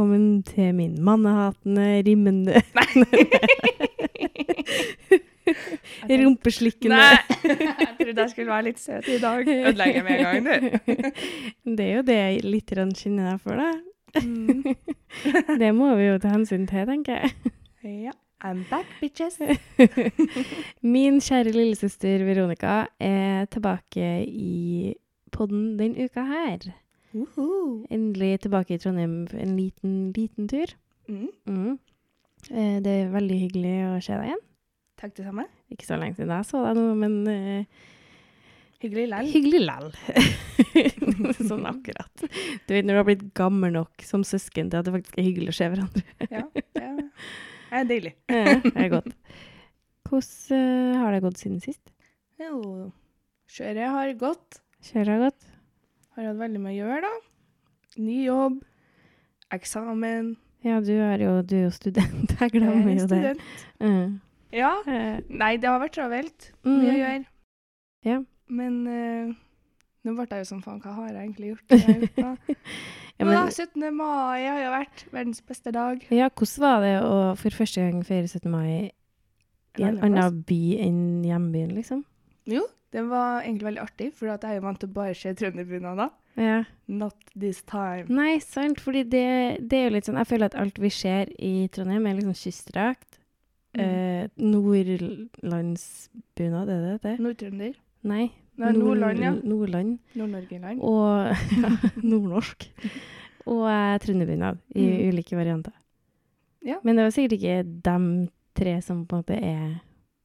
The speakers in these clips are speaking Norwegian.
Velkommen til min mannehatende, rimmende Rumpeslikkende Nei, jeg trodde jeg skulle være litt søt i dag. Ødelegger med en gang, du. Det er jo det jeg litt kjenner deg for, da. Mm. Det må vi jo ta hensyn til, tenker jeg. Ja. I'm back, bitches. Min kjære lillesøster Veronica er tilbake i podden den uka her. Uhu. Endelig tilbake i Trondheim en liten, liten tur. Mm. Mm. Eh, Det er veldig hyggelig å se deg igjen. Takk det samme. Ikke så lenge siden jeg så deg nå, men eh, Hyggelig lell. hyggelig lell. sånn akkurat. Du vet når du har blitt gammel nok som søsken til at det faktisk er hyggelig å se hverandre. Ja, det er- deilig. Ja, det er godt. Hvordan eh, har det gått siden sist? Jo, kjøret har gått. Kjøret har gått? Har hatt veldig mye å gjøre, da. Ny jobb. Eksamen. Ja, du er jo, du er jo student. Jeg glemmer er jo det. Mm. Ja. Eh, Nei, det har vært travelt. Mye å mm. gjøre. Ja. Men uh, nå ble jeg jo sånn faen, hva har jeg egentlig gjort? Ja, Men, men, 17. mai har jo vært verdens beste dag. ja, hvordan var det å for første gang feire 17. mai i en annen by enn hjembyen, liksom? Jo, det var egentlig veldig artig, for jeg er jo vant til å bare se trønderbunader. Ja. Not this time. Nei, sant, fordi det, det er jo litt sånn Jeg føler at alt vi ser i Trondheim, er liksom kystdrakt. Mm. Eh, Nordlandsbunad, er det det? Nordtrønder. Nei. Nei, Nordland, ja. Nordland. Nord-Norge-land. Og ja, nordnorsk. Og eh, trønderbunad i Mm. ulike varianter. Ja. Men det var sikkert ikke dem tre som på en måte er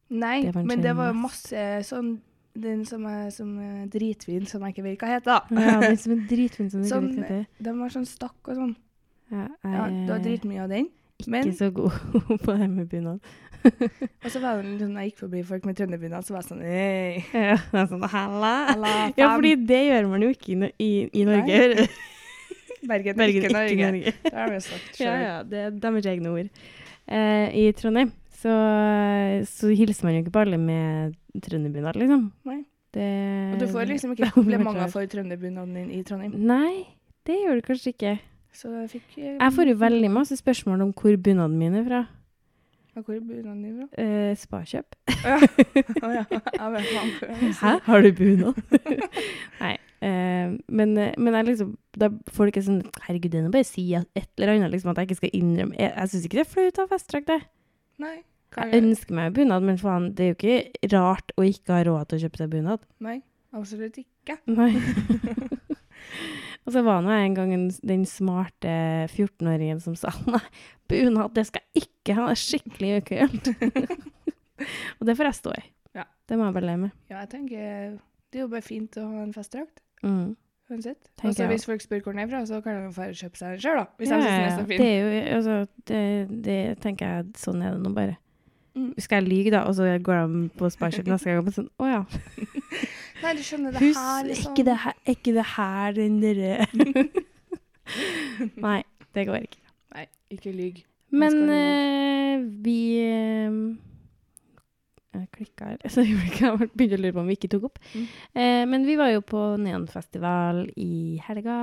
Nei, det men det var masse sånn Den som er som er dritvin, som jeg ikke vet hva heter. Ja, den som er dritfin som du Sånn, ikke vet hva heter. De var sånn stakk og sånn. Ja, jeg ja, du har dritmye av den. ikke men- så god på det med bunad. Og så var det sånn, når jeg gikk forbi folk med trønderbunad, så var jeg sånn Hei, Ja, det er sånn, halla. halla, Ja, fordi det gjør man jo ikke i, i, i Norge. Bergen, Bergen, ikke Norge. Norge. Det har vi sagt Ja, ja, det er deres egne ord. Eh, I Trondheim så, så hilser man jo ikke på alle med trønderbunad, liksom. Nei. Det, Og du får liksom ikke er komplimenter for trønderbunaden din i Trondheim. Nei, det gjør du kanskje ikke. Så jeg fikk eh, Jeg får jo veldig masse spørsmål om hvor bunaden min er fra. Ja, Hvor er bunaden din fra? Eh, Spakjøp. Å ja. Ja. Hæ, har du bunad? Nei. Eh, men, eh, men jeg liksom, da folk er sånn Herregud, det er nå bare å si et eller annet, liksom, at jeg ikke skal innrømme Jeg, jeg syns ikke det er flaut å ha festdrakt, det. Nei. Jeg er- ønsker meg bunad, men faen, det er jo ikke rart å ikke ha råd til å kjøpe seg bunad. Nei, absolutt ikke. Nei. Og så var nå jeg en gang den smarte 14-åringen som sa nei, bunad, det skal jeg ikke ha, det er skikkelig ukult. og det får jeg stå i. Ja. Det må jeg bare leve med. Ja, jeg tenker det er jo bare fint å ha en festdrakt. Mm. Uansett. Hvis folk spør hvor den er fra, så kan de bare få kjøpe seg den sjøl, da. Hvis Ja, de syns den er så Det er jo, altså, det, det tenker jeg, sånn er det nå bare. Mm. Skal jeg lyge da, og så går de på Sparkjøp neste gang og sånn, å ja, Nei, du skjønner det Husk, her, er liksom. ikke det her, er ikke det her den derre Nei, det går ikke. Nei, ikke lyg. Men eh, vi uh, Jeg klikka her så jeg begynte å lure på om vi ikke tok opp. Mm. Uh, men vi var jo på Neonfestival i helga.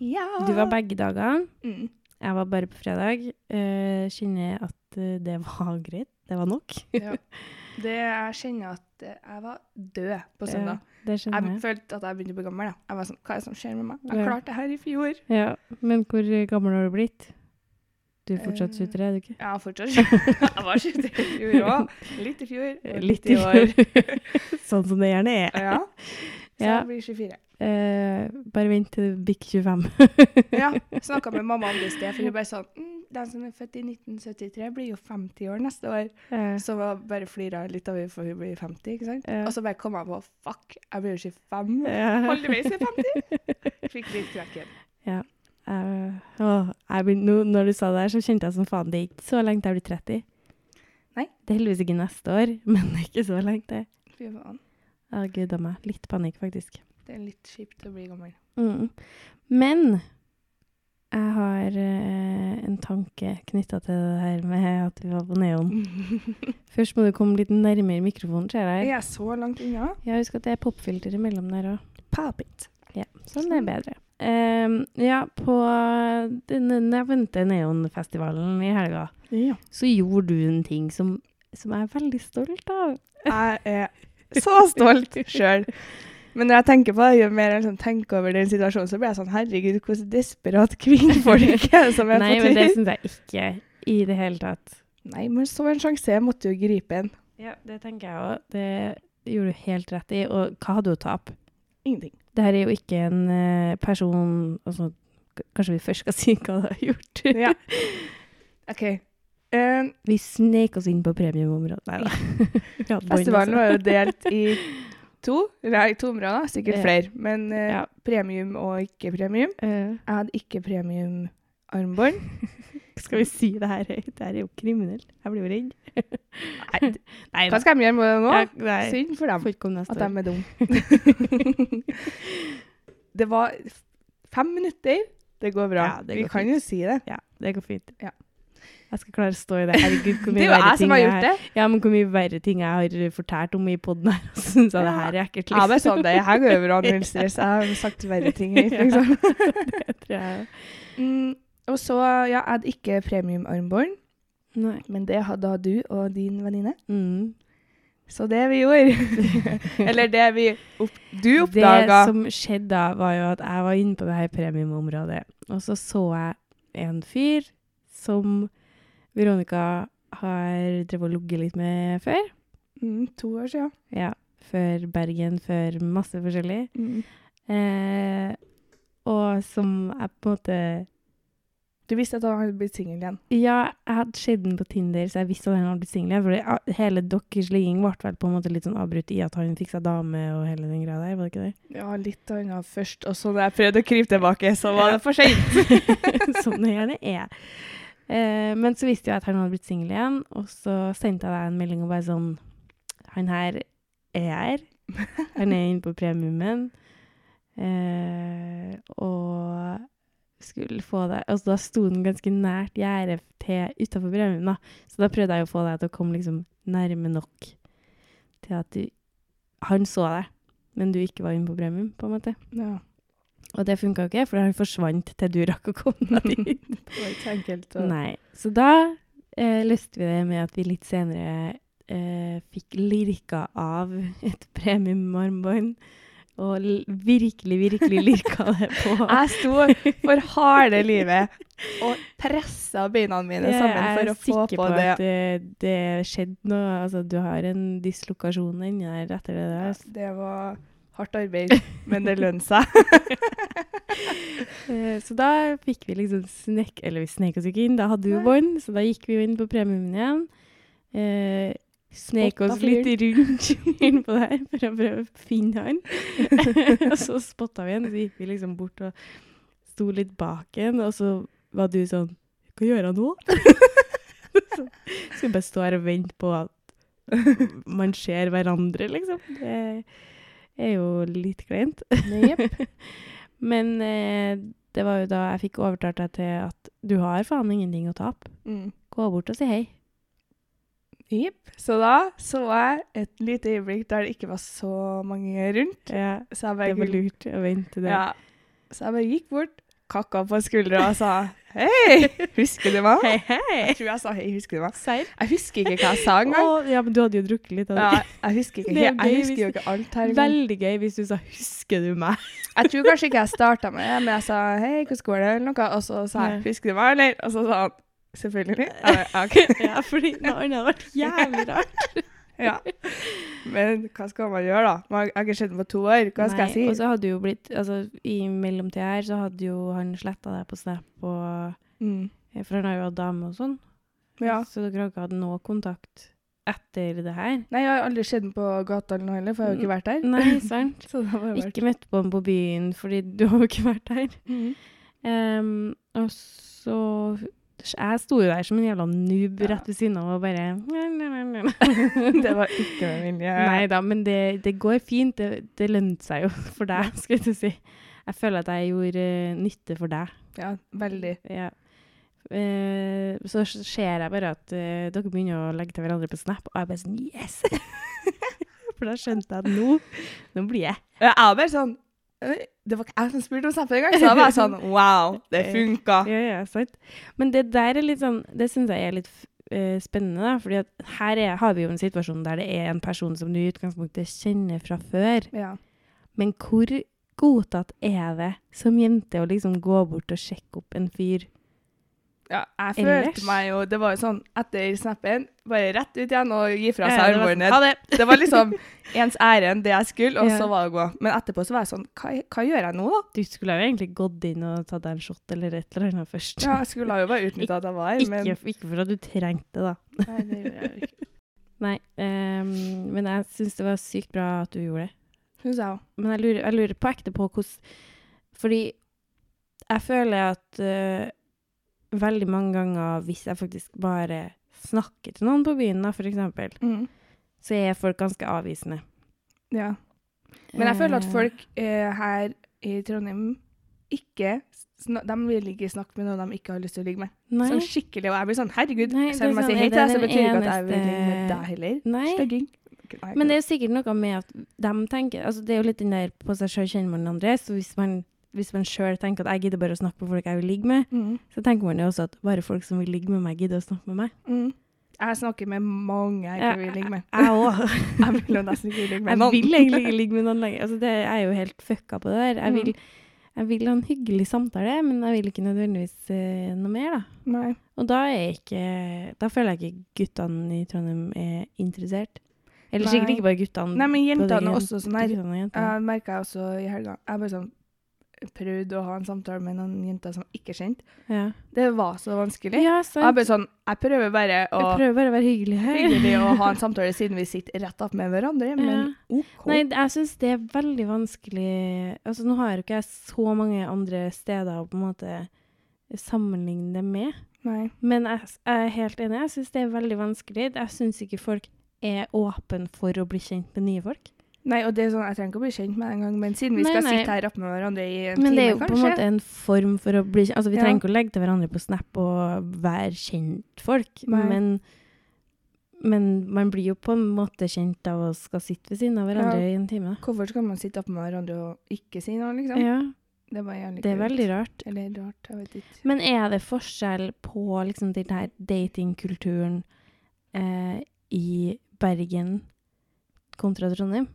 Ja! Du var begge dagene. Mm. Jeg var bare på fredag. Uh, kjenner at det var greit. Det var nok. Ja. Det jeg kjenner at eh, jeg var død på søndag. Ja, Jeg jeg. følte at jeg begynte å bli gammel. da. Jeg var sånn, Hva er det som skjer med meg? Jeg Ja. klarte det her i fjor. Ja, men hvor gammel har du blitt? Du er fortsatt Eh, 23, er du ikke? Ja, fortsatt. jeg var 23 i fjor òg. Litt i fjor. og Litt i år. sånn som det gjerne er. Ja. Så Ja. jeg blir 24. Eh, bare vent til du bikker 25. Ja. Snakka med mamma om det i sted, for hun bare sånn mm, Den som er født i 1973, blir jo 50 år neste år. Eh, Så var bare flira litt av henne, for hun blir 50, ikke sant? Eh. Og så bare kom jeg på fuck, jeg blir jo 25. Ja. Heldigvis er jeg 50. Fikk litt kvekken. Ja. åh, jeg begyn- nå, når du sa det her, så kjente jeg som faen, det ikke så lenge til jeg blir 30. Nei. Det er heldigvis ikke neste år, men det ikke så lenge til. Fy faen. Gud a meg. Litt panikk, faktisk. Det er litt kjipt å bli gammel. Mm. Men jeg har eh, en tanke knytta til det her med at vi var på Neon. Først må du komme litt nærmere mikrofonen, ser jeg. jeg. er så langt unna? Ja, husk at det er popfilter imellom der òg. Pop it. Ja, sånn er bedre. Um, ja, på den nevnte Neonfestivalen i helga, Ja. så gjorde du en ting som, som jeg er veldig stolt av. Jeg er så stolt sjøl. Men når jeg tenker på det, jo mer jeg liksom tenker over den situasjonen, så blir jeg sånn Herregud, hvordan desperat kvinnfolk er det som er Nei, på men det tur? syns jeg ikke i det hele tatt. Nei, men så en sjanse, jeg måtte jo gripe en. Ja, det tenker jeg òg. Det gjorde du helt rett i. Og hva hadde du å tape? Ingenting. Det her er jo ikke en eh, person altså, k- Kanskje vi først skal si hva du har gjort? Ja. OK. Eh, Vi snek oss inn på premiumområdet. Nei da. Festivalen altså. var jo delt i to, nei, to områder, sikkert flere. Men uh, Ja. premium og ikke premium. Uh. Jeg hadde ikke premium-armbånd. skal vi si det her høyt? Det her er jo kriminelt. Jeg blir jo redd. Nei, Nei hva skal de gjøre med det nå? Ja. Synd for dem. At de er dumme. det var fem minutter. Det går bra. Ja, det Vi kan fint. jo si det. Ja, det går fint. Ja. Jeg skal klare å stå i det. Herregud, hvor Det mye er verre ting som har jeg gjort det. Ja, men hvor mye verre ting jeg har fortalt om i poden her. Og syns jeg det her er ekkelt. liksom. Ja, men sånn, det her går over all stress. Jeg har sagt verre ting høyt, liksom. det tror jeg. Mm, og så, ja, jeg hadde ikke premiumarmbånd, Nei. men det hadde du og din venninne. Mm. Så det vi gjorde, eller det vi opp, du oppdaga Det som skjedde da, var jo at jeg var inne på det her premiumområdet, og så så jeg en fyr som Veronica har drevet og ligget litt med før. mm, To år siden. Ja, før Bergen, før masse forskjellig. Mm. Eh, og som jeg på en måte Du visste at han hadde blitt singel igjen. Ja, jeg hadde sett den på Tinder, så jeg visste at han hadde blitt singel igjen. For hele deres ligging ble vel på en måte litt sånn avbrutt i at han fikk seg dame og hele den greia der, var det ikke det? Ja, litt annet først, og så da jeg prøvde å krype tilbake, så var det for sent. Sånn det gjerne er. Eh, men så visste jeg at han hadde blitt singel igjen, og så sendte jeg deg en melding og bare sånn Han her er her. Han er inne på premiumen. Eh, og skulle få deg Altså, da sto den ganske nært gjerdet til utafor premium, da. Så da prøvde jeg å få deg til å komme liksom nærme nok til at du Han så deg, men du ikke var inne på premium, på en måte. Ja, Og det funka ikke, for han forsvant til du rakk å komme deg dit. det var ikke enkelt. Og... Nei. Så da eh, løste vi det med at vi litt senere eh, fikk lirka av et premiumarmbånd. Og virkelig, virkelig lirka det på. Jeg sto for harde livet og pressa beina mine sammen for å få på det. Jeg er sikker på at det, det skjedde noe. Altså, du har en dislokasjon inni der etter det Ja, det var hardt arbeid, men det lønner seg. Eh, Så da fikk vi liksom snek... Eller vi snek oss ikke inn, da hadde vi jo Nei. bånd, så da gikk vi jo inn på premiumen igjen. Eh, snek oss litt rundt innpå der for å prøve å finne han. og så spotta vi han, så gikk vi liksom bort og sto litt bak han, og så var du sånn Hva gjør han nå? så skal vi bare stå her og vente på at man ser hverandre, liksom. Det er jo litt kleint. Jepp. Men eh, det var jo da jeg fikk overtalt deg til at du har faen ingenting å tape. Mm. Gå bort og si hei. Jepp. Så da så jeg et lite øyeblikk der det ikke var så mange rundt. Ja, Så jeg det var lurt å vente det. ja. så jeg bare gikk bort, kakka på skuldra og sa hei, husker du meg? Hei, hei! Jeg tror jeg sa hei, husker du meg? Serr? Jeg husker ikke hva jeg sa engang. Oh, Ja, men du hadde jo drukket litt av det. Ja, jeg husker ikke gøy Jeg husker jo ikke alt her. Veldig gøy hvis du sa 'husker du meg'? Jeg tror kanskje ikke jeg starta med det, men jeg sa hei, hvordan går det, eller noe, og så sa jeg husker du meg, eller? Og så sa han selvfølgelig. Jeg bare, «Ja, ok. ja, fordi noe annet hadde vært jævlig rart. Ja. Men hva skal man gjøre, da? Man har ikke sett den på to år. Hva skal jeg si? Og så hadde jo blitt Altså, i mellomtida her så hadde jo han sletta deg på Snap og Mm. For han har jo hatt dame og sånn. Ja. Så dere har ikke hatt noe kontakt etter det her? Nei, jeg har aldri sett den på gata eller noe heller, for jeg har jo ikke vært der. Nei, sant? Vært Ikke møtt på ham på byen, fordi du har jo ikke vært der. Mm. Um, og så Jeg sto jo der som en jævla noob Ja. rett ved siden av og bare Det var ikke med vilje. Nei da, men det, det går fint. Det, det lønte seg jo for deg, skal jeg si. Jeg føler at jeg gjorde uh, nytte for deg. Ja, veldig. Ja. Uh, så ser jeg bare at uh, dere begynner å legge til hverandre på Snap, og jeg bare sånn Yes! for da skjønte jeg at nå, nå blir jeg. Jeg er bare sånn «Oi, Det var ikke jeg som spurte om snappen engang, så da var jeg sånn Wow, det funka. Ja, ja, sant. Men det der er litt sånn Det syns jeg er litt uh, spennende, da. fordi her er, har vi jo en situasjon der det er en person som du i utgangspunktet kjenner fra før. Ja. Men hvor godtatt er det som jente å liksom gå bort og sjekke opp en fyr? Ja, jeg Ellers? følte meg jo Det var jo sånn etter snappen, bare rett ut igjen og gi fra Ja, seg det var armbåndet. sånn, det! Det var liksom ens ærend, det jeg skulle, og Ja. så var det å gå. Men etterpå så var jeg sånn Hva, hva gjør jeg nå, da? Du skulle jo egentlig gått inn og tatt deg en shot eller et eller annet først. Ja, jeg skulle jo bare utnytta at jeg var her, ikke, men ikke for at du trengte det, da. Nei, det gjorde jeg ikke. Nei, um, men jeg syns det var sykt bra at du gjorde det. Syns jeg òg. Men jeg lurer, jeg lurer på ekte på hvordan Fordi jeg føler at eh, veldig mange ganger hvis jeg faktisk bare snakker til noen på byen, da, eksempel, Mm. så er folk ganske avvisende. Ja. Men jeg føler at Eh, folk eh, her i Trondheim ikke De vil ikke snakke med noen de ikke har lyst til å ligge med. Nei. Sånn skikkelig. Og jeg blir sånn Herregud, Nei, selv om jeg sånn, sier er hei til deg, så betyr det ikke at jeg vil ligge med deg heller. Nei. Støgging. Men det er jo sikkert noe med at de tenker altså Det er jo litt den der på seg sjøl kjenner man den andre. Så hvis man, hvis man sjøl tenker at jeg gidder bare å snakke med folk jeg vil ligge med, mm. så tenker man jo også at bare folk som vil ligge med meg, gidder å snakke med meg. Mm. Jeg snakker med mange jeg ikke vil ligge med. Jeg òg. Jeg vil jo nesten ikke ligge med Jeg noen. vil egentlig ikke ligge med noen lenger. Altså, det jeg er jo helt fucka på det der. Jeg Mm. vil, jeg vil ha en hyggelig samtale, men jeg vil ikke nødvendigvis uh, noe mer, da. Nei. Og da er ikke Da føler jeg ikke guttene i Trondheim er interessert. Eller Nei. sikkert ikke bare guttene. Nei, men jentene er også sånn her. Jeg merka også i helga Jeg bare sånn prøvde å ha en samtale med noen jenter som ikke kjente. Ja, Det var så vanskelig. ja jeg sånn Jeg prøver bare å Jeg prøver bare å være hyggelig her. hyggelig å ha en samtale siden vi sitter rett opp med hverandre, men OK. Nei, jeg syns det er veldig vanskelig Altså, nå har jo ikke jeg så mange andre steder å på en måte sammenligne det med. Nei. Men jeg, jeg er helt enig. Jeg syns det er veldig vanskelig. Jeg syns ikke folk er åpne for å bli kjent med nye folk. Nei, og det er sånn, Jeg trenger ikke å bli kjent med deg engang, men siden vi Nei, skal nei. sitte her oppe med hverandre i en Men det er jo kanskje? på en måte en form for å bli kjent. Altså, vi Ja. trenger ikke å legge til hverandre på Snap og være kjentfolk, men men man blir jo på en måte kjent av å skal sitte ved siden av hverandre Ja. i en time. Hvorfor skal man sitte oppe med hverandre og ikke si noe, liksom? Ja, Det er det er veldig rart. Eller rart, jeg vet ikke. Men er det forskjell på liksom den her datingkulturen eh, i Bergen kontra Trondheim?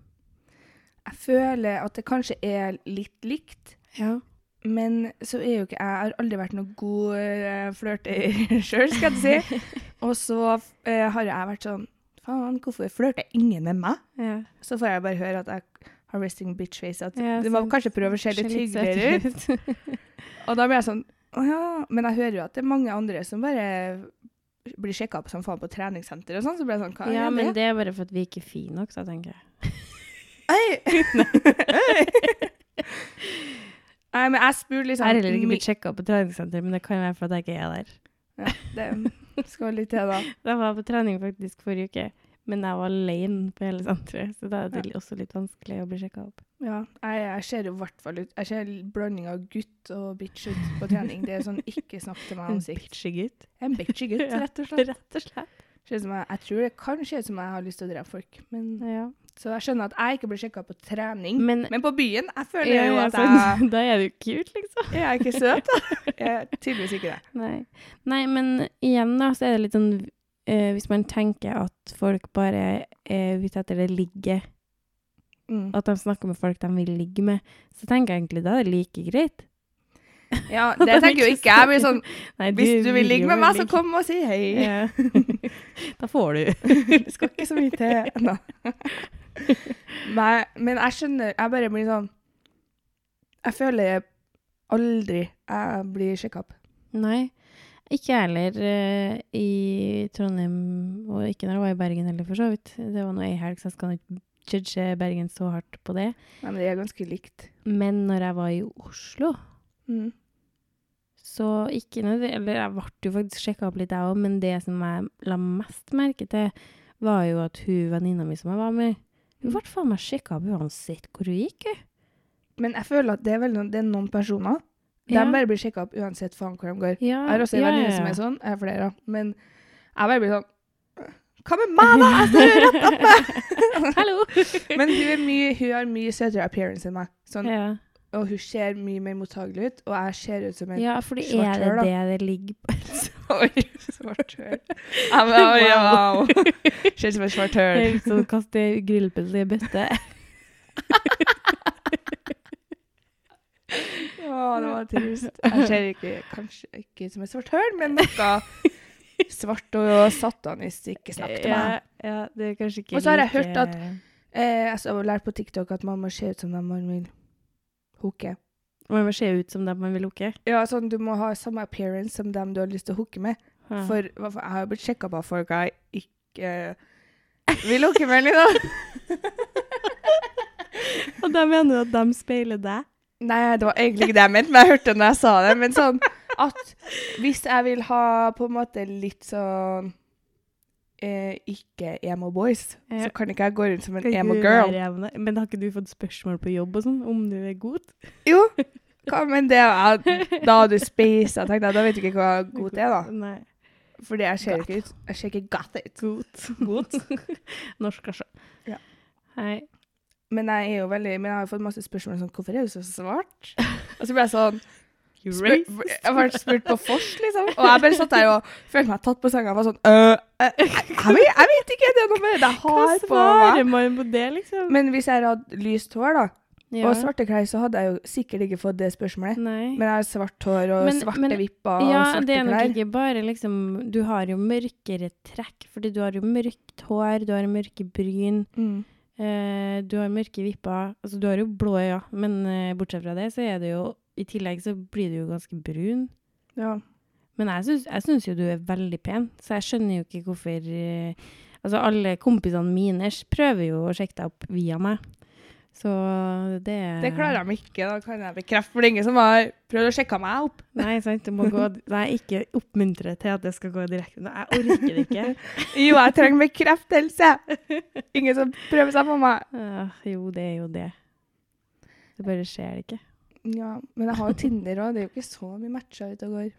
Jeg føler at det kanskje er litt likt, Ja. men så er jo ikke jeg har aldri vært noen god uh, flørter sjøl, skal jeg si. Og så uh, har jeg vært sånn Faen, hvorfor flørter ingen med meg? ja. Så får jeg bare høre at jeg har resting bitch face. At Ja, du må kanskje prøve å se litt hyggeligere ut. Og da blir jeg sånn Å ja. Men jeg hører jo at det er mange andre som bare blir sjekka opp som faen på treningssenter og sånn. Så blir jeg sånn Hva ja, er men det? det er bare for at vi ikke er fine nok, så tenker jeg. Hei! Nei, men jeg spurte liksom Jeg har heller ikke blitt sjekka på treningssenteret, men det kan være for at jeg ikke er der. ja, Det skal litt til, da. Jeg var på trening faktisk forrige uke, men jeg var alene på hele senteret, så da er det også litt vanskelig å bli sjekka opp. Ja, jeg, jeg ser jo i hvert fall ut Jeg ser blanding av gutt og bitch ut på trening. Det er sånn ikke snakk til meg En ansikt. bitchegutt. En bitchy gutt, Ja, rett og slett. Rett og slett. Som jeg, jeg tror det kan se ut som jeg har lyst til å drepe folk. Men, Ja. Så jeg skjønner at jeg ikke blir sjekka på trening. Men, Men på byen jeg føler ja, jo at jeg da er du cute, liksom. Jeg er ikke søt, da. Jeg er tydeligvis ikke det. Nei. Nei, men igjen da, så er det litt sånn eh, Hvis man tenker at folk bare er ute etter det ligget, Mm. at de snakker med folk de vil ligge med, så tenker jeg egentlig da er det like greit. Ja, det tenker jo ikke jeg. Blir sånn Nei, Hvis du vil ligge med meg, så kom og si hei. Ja. da får du. Det skal ikke så mye til. Nei. Men jeg skjønner Jeg bare blir sånn Jeg føler aldri jeg blir sjekka opp. Nei. Ikke jeg heller eh, i Trondheim, og ikke når jeg var i Bergen heller, for så vidt. Det var nå ei helg, så jeg skal ikke judge Bergen så hardt på det. Nei, men det er ganske likt. Men når jeg var i Oslo, Mm. så ikke noe Eller jeg ble jo faktisk sjekka opp litt, jeg òg, men det som jeg la mest merke til, var jo at hun venninna mi som jeg var med, hun ble faen meg sjekka opp uansett hvor hun gikk. hun. Men jeg føler at det er, noen, det er noen personer. De Ja. bare blir sjekka opp uansett faen hvor de går. Ja, Jeg har også en ja, venninne som er sånn. Jeg har flere. Men jeg bare blir sånn Hva med meg, da? Jeg står jo rett oppe! Hallo! Men hun, mye, hun har mye søtere appearance enn meg. Sånn og hun ser mye mer mottagelig ut, og jeg ser ut som en Ja, svartør. Ja, for er det det det ligger på? Svart høl. Ja, men, oi, wow. Ser ut som en svart høl. Sånn kaste grillpølse i bøtte. Å, det var trist. Jeg ser ikke, kanskje ikke som et svart høl, men noe svart og satanistisk. Ikke snakk til meg. Ja, ja, det er kanskje ikke Og så har jeg hørt at- Eh, jeg har lært på TikTok at man må se ut som dem man vil hooke. Man må se ut som dem man vil hooke? Ja, sånn du må ha samme appearance som dem du har lyst til å hooke med. Ja. For jeg har jo blitt sjekka på av folk jeg ikke vil hooke med, liksom. Og da mener du at de speiler deg? Nei, det var egentlig ikke det jeg mente, men jeg hørte det når jeg sa det. Men sånn at hvis jeg vil ha på en måte litt sånn eh, ikke emo boys, Ja. så kan ikke jeg gå rundt som en emo girl. Men har ikke du fått spørsmål på jobb og sånn, om du er god? Jo, hva, men det er Da du spasa, tenkte jeg. Da vet du ikke hva godt er, da. Nei. Fordi jeg ser ikke ut Jeg ser ikke godt ut. God. Godt. Norsk, kanskje. Ja. Hei. Men jeg er jo veldig Men jeg har fått masse spørsmål sånn Hvorfor er du så svart? Og så ble jeg sånn spør, Jeg ble spurt på fors, liksom. Og jeg bare satt der og følte meg tatt på senga og var sånn øh, øh, jeg, jeg, vet, ikke, det er noe med det jeg Hva har på svarer meg. man på det, liksom? Men hvis jeg hadde lyst hår, da, Ja. og svarte klær, så hadde jeg jo sikkert ikke fått det spørsmålet. Nei. Men jeg har svart hår og Men- svarte men- vipper ja, og svarte det er nok klær. ikke bare liksom Du har jo mørkere trekk, fordi du har jo mørkt hår, du har mørke bryn, Mm. eh, du har mørke vipper Altså, du har jo blå øyne, men eh, bortsett fra det, så er det jo I tillegg så blir du jo ganske brun. Ja. Men jeg syns jo du er veldig pen, så jeg skjønner jo ikke hvorfor eh, Altså, alle kompisene mine prøver jo å sjekke deg opp via meg. Så det Det klarer de ikke, da kan jeg bekrefte. For det er ingen som har prøvd å sjekke meg opp. Nei, sant. Du må gå Nei, ikke oppmuntre til at det skal gå direkte. Nei, Jeg orker det ikke. Jo, jeg trenger bekreftelse! Ingen som prøver seg på meg. Ah, jo, det er jo det. Det bare skjer ikke. Ja, men jeg har jo Tinder òg. Det er jo ikke så mye matcher ute og går.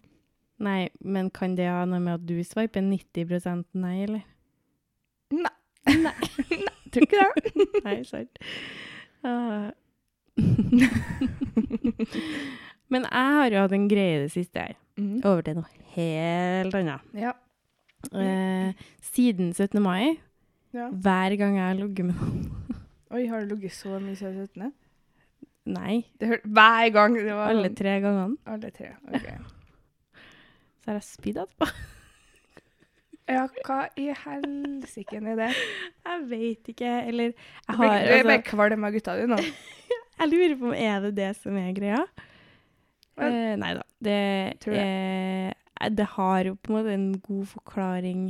Nei, men kan det ha noe med at du sveiper 90% nei, eller? Nei. Nei. Tror ikke det. Nei, sant. Ah. men jeg har jo hatt en greie i det siste her. Mm. Over til noe helt annet. Ja. Eh, siden 17. mai, ja. hver gang jeg har ligget med noen Oi, har du ligget så mye siden 17.? Nei, hver gang. Det var alle sånn- tre gangene. Alle tre. ok. Så har jeg spydd etterpå. Ja, hva i helsike er det? Jeg vet ikke, eller jeg Du har er altså, bare kvalm av gutta dine nå. Jeg lurer på om er det det som er greia? Vel, Eh, nei da. Det, tror det. har jo på en måte en god forklaring.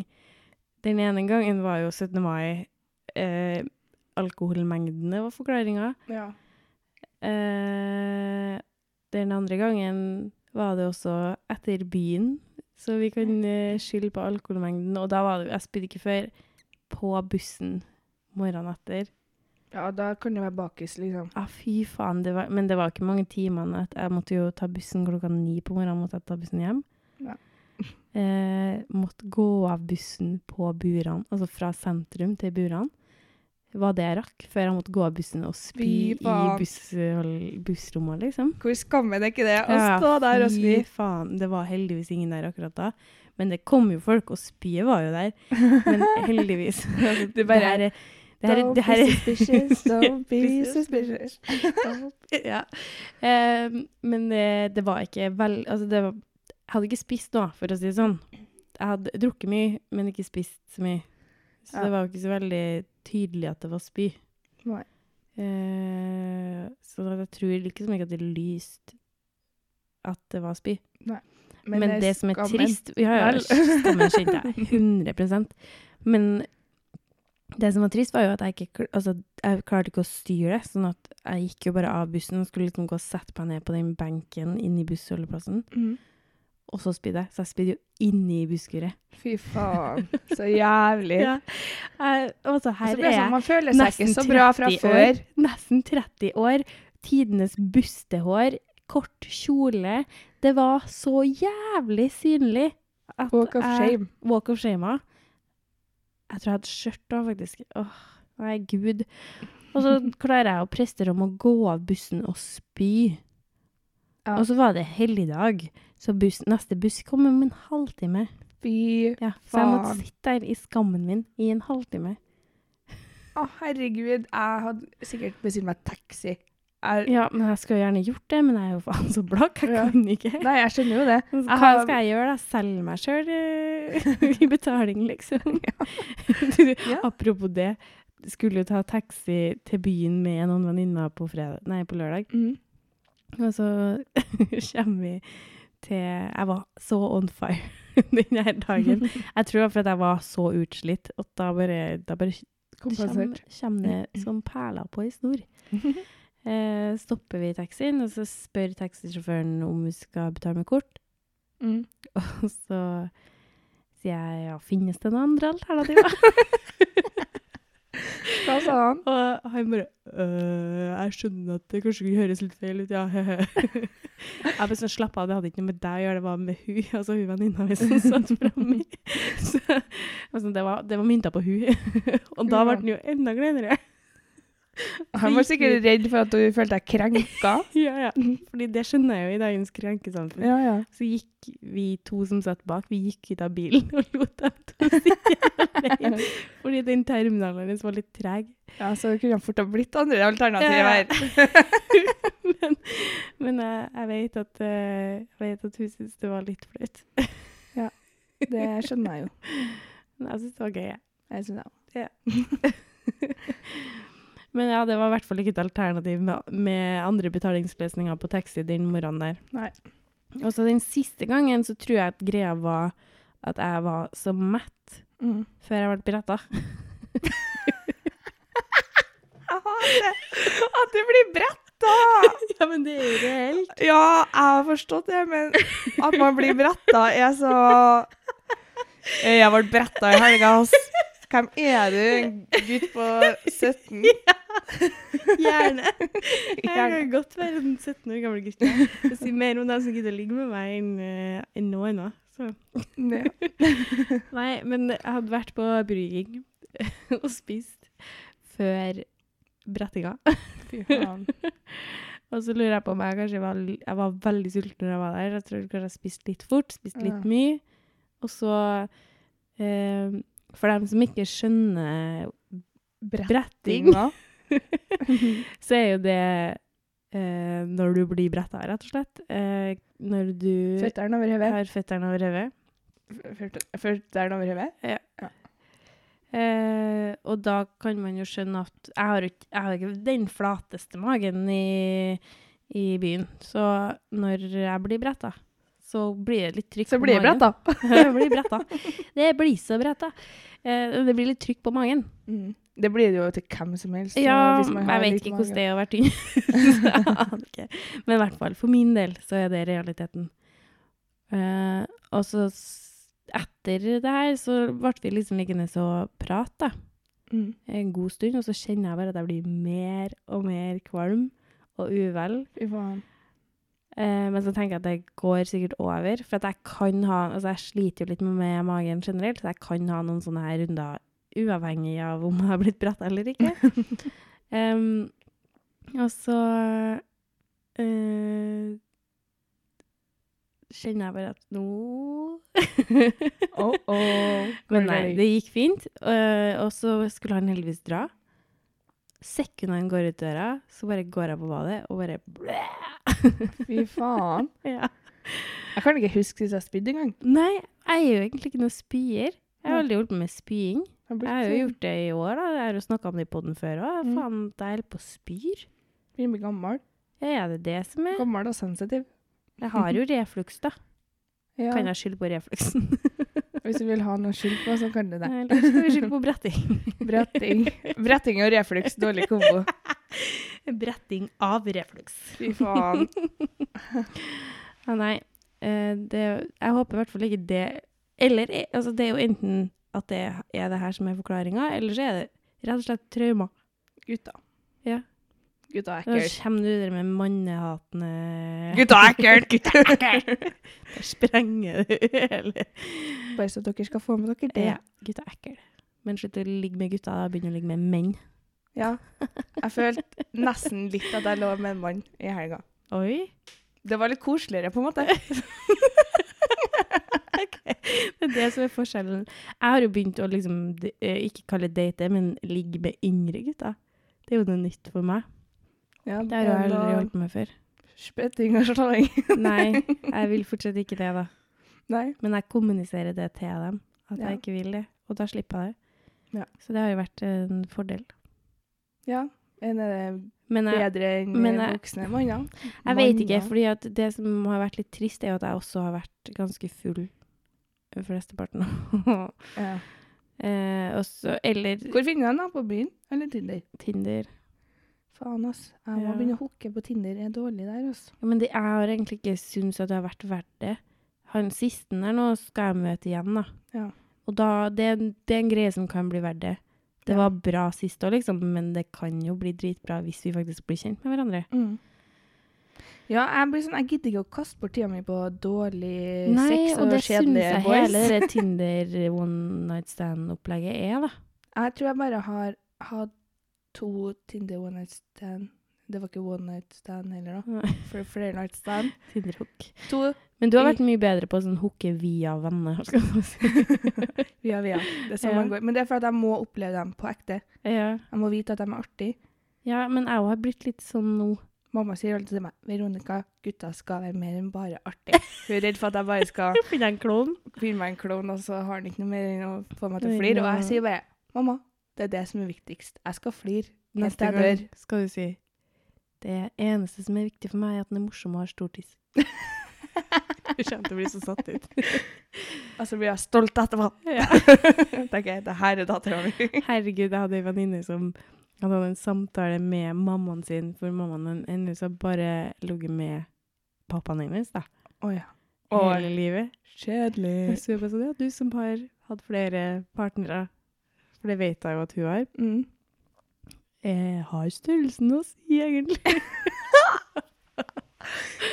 Den ene gangen var jo 17. mai. Eh, alkoholmengdene var forklaringa. Ja. Eh, den andre gangen var det også etter byen, så vi kan eh, skylde på alkoholmengden. Og da var det Jeg spydde ikke før på bussen morgenen etter. ja, da kan det være bakis, liksom. Ja, fy faen. Det var, men det var ikke mange timene. Jeg måtte jo ta bussen klokka ni på morgenen. måtte jeg ta bussen hjem. Ja. Eh, måtte gå av bussen på Buran, altså fra sentrum til Buran. Var det rakk, før han måtte gå av bussen og spy i buss, bussrommet, liksom. Hvor skammen er ikke det å Ja, stå der og spy? Fy faen. Det var heldigvis ingen der akkurat da. Men det kom jo folk, og spyet var jo der. Men heldigvis. Altså, Du bare, det her er- det her, er- Don't det her, be er- suspicious, don't be suspicious. ja. Ehm, men det, det var ikke vel Altså, det var Jeg hadde ikke spist noe, for å si det sånn. Jeg hadde drukket mye, men ikke spist så mye. Så Ja. det var jo ikke så veldig tydelig at det var spy. Nei. Eh, så jeg tror liksom ikke at det lyste at det var spy. Nei. Men, Men det som er skammen- trist Ja, ja, skammen kjente jeg. 100 Men det som var trist, var jo at jeg ikke Altså, jeg klarte ikke å styre det. Sånn at jeg gikk jo bare av bussen og skulle liksom gå og sette meg ned på den benken inne i bussholdeplassen. Mhm. Og så spydde jeg. Så jeg spydde jo inni busskuret. Fy faen, så jævlig. Ja. Altså, Og så blir det er sånn, jeg man føler seg ikke så bra fra før. År, nesten 30 år. Tidenes bustehår. Kort kjole. Det var så jævlig synlig. At Walk of jeg- shame. Walk of shame. Jeg tror jeg hadde skjørt da, faktisk. Åh, nei, gud. Og så klarer jeg å prestere om å gå av bussen og spy. Ja. Og så var det helligdag, så bus, neste buss kom om en halvtime. Fy Ja, så jeg måtte sitte der i skammen min i en halvtime. Å, herregud. Jeg hadde sikkert bestilt meg taxi. Jeg, Ja, men jeg skulle gjerne gjort det, men jeg er jo faen så blakk, jeg Ja. kan ikke. Nei, jeg skjønner jo det. Så Hva har- skal jeg gjøre da? Selge meg sjøl i betaling, liksom? du, Ja. Apropos det, skulle jo ta taxi til byen med noen venninner på, fredag, nei, på lørdag. Mm. Og så kommer vi til Jeg var så on fire den her dagen. Jeg tror det var fordi jeg var så utslitt at da bare, da bare Kompensert. kommer det som perler på ei snor. Eh, stopper vi taxien, og så spør taxisjåføren om vi skal betale med kort. Mm. Og så sier jeg ja, finnes det noen andre alternativer? Hva sa han? og han bare øh, jeg skjønner at det kanskje kunne høres litt feil ut, ja. jeg bare sånn, slapp av, det hadde ikke noe med deg å gjøre, det var med hun, altså hun venninna mi som satt framme. Så altså, det, var, det var mynta på hun. og da ble den jo enda gledere. Han var sikkert redd for at du følte deg krenka. Ja, ja. Fordi det skjønner jeg jo i dagens krenkesamfunn. Ja, ja. Så gikk vi to som satt bak, vi gikk ut av bilen og lot dem to sitte alene. Fordi den terminalen hennes var litt treg. Ja, så det kunne fort ha blitt andre alternativer Ja. men men jeg, jeg, vet at, eh, jeg vet at hun syntes det var litt flaut. Det skjønner jeg jo. Men jeg syns det var gøy. jeg. Jeg synes jeg. Men ja, det var i hvert fall ikke et alternativ med, med andre betalingsløsninger på taxi den morgenen der. Nei. Og så den siste gangen så tror jeg at greia var at jeg var så mett Mm. før jeg ble bretta. At du blir bretta! ja, men det er jo reelt. Ja, jeg har forstått det, men at man blir bretta er så Jeg ble bretta i helga, ass. Hvem er du? En gutt på 17? Ja, Gjerne. Jeg kan godt være en 17 år gammel gutt. Og si mer om dem som gidder å ligge med meg, enn en enn noen annet. Så. Ja. Nei, men jeg hadde vært på brygging og spist før brettinga. Fy faen. Og så lurer jeg på om jeg kanskje var, jeg var veldig sulten når jeg var der. Jeg tror kanskje jeg spiste litt fort, spiste litt mye. Og så eh, For dem som ikke skjønner bretting, så er jo det eh, når du blir bretta, rett og slett. Eh, når du Føttene over hodet. har føttene over hodet. Føt- Føttene over hodet? Eh, og da kan man jo skjønne at jeg har, ikke, jeg har ikke den flateste magen i, i byen. Så når jeg blir bretta, så blir det litt trykk Så på blir det magen. bretta. det blir da. Det blir så bretta. Eh, det blir litt trykk på magen. Mm. Det blir det jo til hvem som helst. Ja, hvis jeg vet ikke hvordan det er å være tynn. Så. Men i hvert fall, for min del så er det realiteten. Eh, og så etter det her så ble vi liksom liggende og prate Mm. en god stund, og så kjenner jeg bare at jeg blir mer og mer kvalm og uvel. Eh, men så tenker jeg at det går sikkert over, for at jeg kan ha, altså jeg sliter jo litt med, med magen generelt, så jeg kan ha noen sånne her runder uavhengig av om jeg har blitt bratt eller ikke. um, og så uh, kjenner jeg bare at nå Oh, oh. Men nei, det gikk fint. Uh, og så skulle han heldigvis dra. Sekundet han går ut døra, så bare går jeg på badet og bare Fy faen. ja. Jeg kan ikke huske sist jeg spydde engang. Nei, jeg er jo egentlig ikke noen spyer. Jeg har aldri på med spying. Jeg har jo gjort det i år, da. Jeg har jo snakka om det i poden før òg. Mm. Faen, jeg holder på å spyr. Begynner å bli gammel. Ja, er det det som er? Gammel og sensitiv. Jeg har jo refluks, da. Ja. Kan jeg skylde på refluksen? Hvis du vil ha noe skyld på, så kan du det. Eller skal vi skylde på bretting? Bretting. Bretting og refluks, dårlig kombo. Bretting av refluks. Fy faen. Ja, nei. eh, det, jeg håper i hvert fall ikke det Eller eh, altså, det er jo enten at det er det her som er forklaringa, eller så er det rett og slett traumer. Gutta. Ja. Gutta er ekkelt. Nå kommer du der med mannehatende Gutta er ekkelt! Gutta er ekkelt! Der sprenger du hele Bare så dere skal få med dere det. Ja, gutta er ekkelt. Men slutt å ligge med gutta, da begynner å ligge med menn. Ja. Jeg følte nesten litt at jeg lå med en mann i helga. Oi. Det var litt koseligere, på en måte. Det er det som er forskjellen. Jeg har jo begynt å liksom, eh, ikke kalle det date, men ligge med yngre gutter. Det er jo noe nytt for meg. Ja, Det har jeg aldri holdt på med før. Spetting og slåing. Nei, jeg vil fortsatt ikke det, da. Nei. Men jeg kommuniserer det til dem, at Ja. jeg ikke vil det. Og da slipper jeg det. Ja. Så det har jo vært en fordel. Ja. En er det Men jeg, bedre enn jeg- voksne manner. jeg vet ikke, for det som har vært litt trist, er jo at jeg også har vært ganske full flesteparten. Ja. eh, eller Hvor finner du den da? På byen? Eller Tinder? Tinder. Faen, ass. Jeg må Ja. begynne å hooke på Tinder. Jeg er dårlig der, ass. Ja, men det, jeg har egentlig ikke syntes at det har vært verdt det. Han siste der nå skal jeg møte igjen, da. Ja. Og da, det, det er en greie som kan bli verdt det. Det var bra sist òg, liksom, men det kan jo bli dritbra hvis vi faktisk blir kjent med hverandre. Mm. Ja, jeg blir sånn, jeg gidder ikke å kaste bort tida mi på dårlig Nei, sex og og, det syns kjedelige jeg boys. hele Tinder one night stand-opplegget er, da. Jeg tror jeg bare har hatt to Tinder one night stand. Det var ikke one night stand heller, da. For flere night stand. Tinder-hook. To Men du har vært mye bedre på sånn hooke via venner, skal man si. via via. Det er sånn Ja. man går. Men det er for at jeg må oppleve dem på ekte. ja. Jeg må vite at de er artige. ja, men jeg har blitt litt sånn nå. Mamma sier alltid til meg Veronica, gutta skal være mer enn bare artig. Hun er redd for at jeg bare skal Finne en klovn. finne meg en klovn, og så har han ikke noe mer enn å få meg til å flire. Og jeg sier bare mamma, det er det som er viktigst. Jeg skal flire. Neste jeg dør. skal du si Det eneste som er viktig for meg, er at den er morsom og har stor tiss. Du kommer til å bli så satt ut. Og så blir jeg stolt etterpå. Ja. Tenker jeg, det her er dattera mi. Herregud, jeg hadde ei venninne som hadde en samtale med mammaen sin, for mammaen hennes har bare ligget med pappaen hennes da, Oh, ja. hele livet. Kjedelig. Så jeg bare sånn, ja, du som har hatt flere partnere, for det vet jeg jo at hun har, Mm. Jeg har størrelsen å si, egentlig.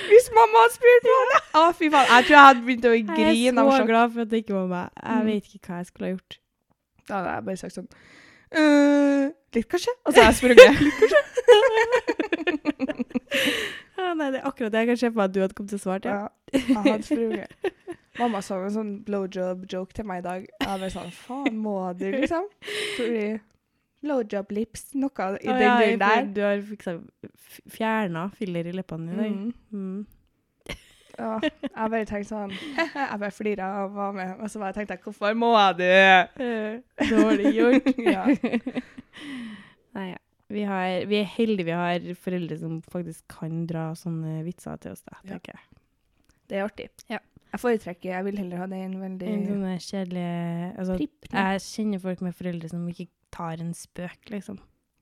Hvis mamma hadde spurt meg det! Å, fy faen. Jeg tror jeg hadde begynt å grine. Jeg er så sjokk. glad for at det ikke var meg. Jeg Mm. vet ikke hva jeg skulle ha gjort. Da hadde jeg bare sagt sånn uh, Litt, kanskje? Og så har jeg sprunget. Litt, kanskje? Ja, nei, det er akkurat det jeg kan se for meg at du hadde kommet til å svare til. Ja, jeg hadde sprunget. Mamma sa en sånn blowjob-joke til meg i dag. Jeg bare sånn Faen, må du, liksom? Fordi blowjob lips, noe i den ja, duren der. Du har fiksa fjerna filler i leppene dine. Mm. Mm. Ja, jeg bare tenkte sånn Jeg bare flira og var med. Og så bare tenkte jeg hvorfor må du? Eh, Dårlig gjort. Ja. Nei, ja. Vi, har, vi er heldige vi har foreldre som faktisk kan dra sånne vitser til oss. Da, tenker jeg. Det er artig. Ja. Jeg foretrekker Jeg vil heller ha det enn veldig En sånn kjedelig altså, pripp. Jeg kjenner folk med foreldre som ikke tar en spøk, liksom.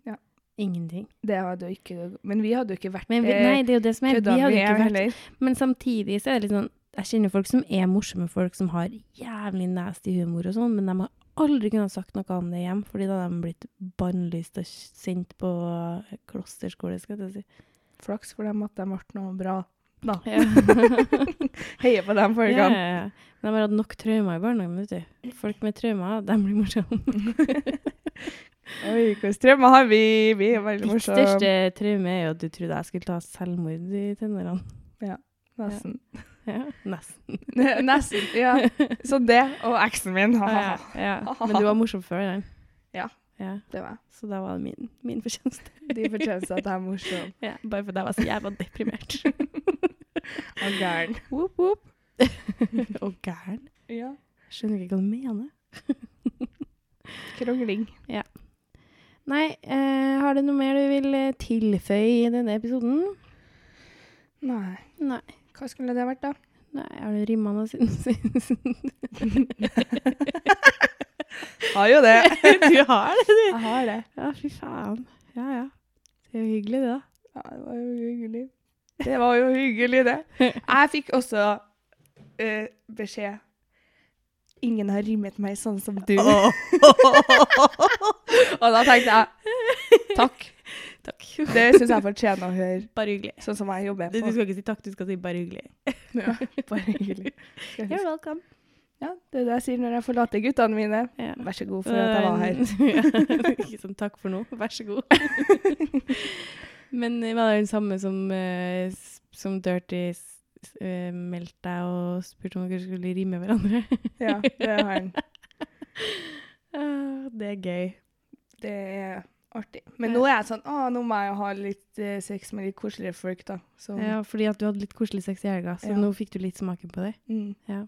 Ja. Ingenting. Det hadde jo ikke Men vi hadde jo ikke vært Men vi, nei, det er jo det som er. Vi hadde ikke vært heller. Men samtidig så er det litt sånn Jeg kjenner folk som er morsomme folk, som har jævlig nasty humor og sånn, men de har aldri kunnet sagt noe om det hjem, fordi da hadde de blitt bannlyst og sendt på klosterskole, skal jeg si. Flaks for dem at de ble noe bra. Da. Ja. Heier på dem ja, folkene. ja, ja. Men de har hatt nok traumer i vet du. Folk med traumer, de blir morsomme. Oi, hvilke traumer har vi? Vi er veldig morsomme. største traume er jo at du trodde jeg skulle ta selvmord i tenårene. Nesten. Ja, nesten. Nesten. Ja. Så det og eksen min. Ja, ja. Men du var morsom før den. Ja. ja. Det var jeg. Så da var det min, min fortjeneste. De fortjeneste at jeg er morsom Ja, bare fordi jeg var så jævla deprimert. og gæren. Whoop, whoop. Og gæren. Ja. Skjønner ikke hva du mener. Krongling. Nei, eh, har du noe mer du vil eh, tilføye i denne episoden? Nei. Nei. Hva skulle det vært, da? Nei, har du rimma noe siden sist? Har jo det. du har det, du. Jeg har det. Ja, fy faen. Ja, ja. Det er jo hyggelig, det, da. Ja, det var jo hyggelig. Det var jo hyggelig, det. Jeg fikk også uh, beskjed Ingen har rimet meg sånn som du. Og da tenkte jeg takk. Takk. Det syns jeg fortjener å høre, Bare hyggelig. sånn som jeg jobber Du, du skal ikke si takk, du skal si bare hyggelig. Ja, bare hyggelig. You're welcome. Ja, det er det jeg sier når jeg forlater guttene mine. Ja. Vær så god for at jeg var her. Ja, Ikke sånn takk for nå, vær så god. Men var det den samme som, uh, som Dirty eh, meldte deg og spurte om dere skulle rime hverandre? Ja, det har han. Uh, det er gøy. Det er artig. Men nå er jeg sånn Å, nå må jeg ha litt uh, sex med litt koseligere folk, da. Så Ja, fordi at du hadde litt koselig sex i helga, så Ja. nå fikk du litt smaken på det. mm. Ja.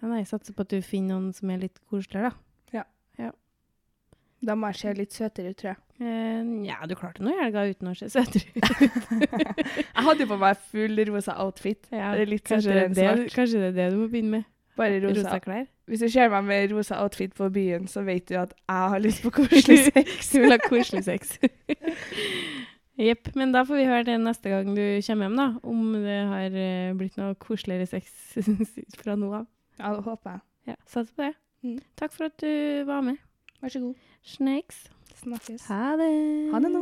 ja nei, satser på at du finner noen som er litt koseligere, da. Da må jeg se litt søtere ut, tror jeg. Uh, ja, du klarte noe i helga uten å se søtere ut. Jeg hadde jo på meg full rosa outfit. Ja, Det litt kanskje, det, kanskje det er det du må begynne med. Bare rosa. Rosa klær. Hvis du ser meg med rosa outfit på byen, så vet du at jeg har lyst på koselig sex. Du vil ha koselig sex. Jepp. Men da får vi høre det neste gang du kommer hjem, da. Om det har eh, blitt noe koseligere sex fra nå av. Ja, det håper jeg. Ja, Satser på det. Mm. Takk for at du var med. Vær så god. Snakes. Snakkes. Ha det. Ha det nå.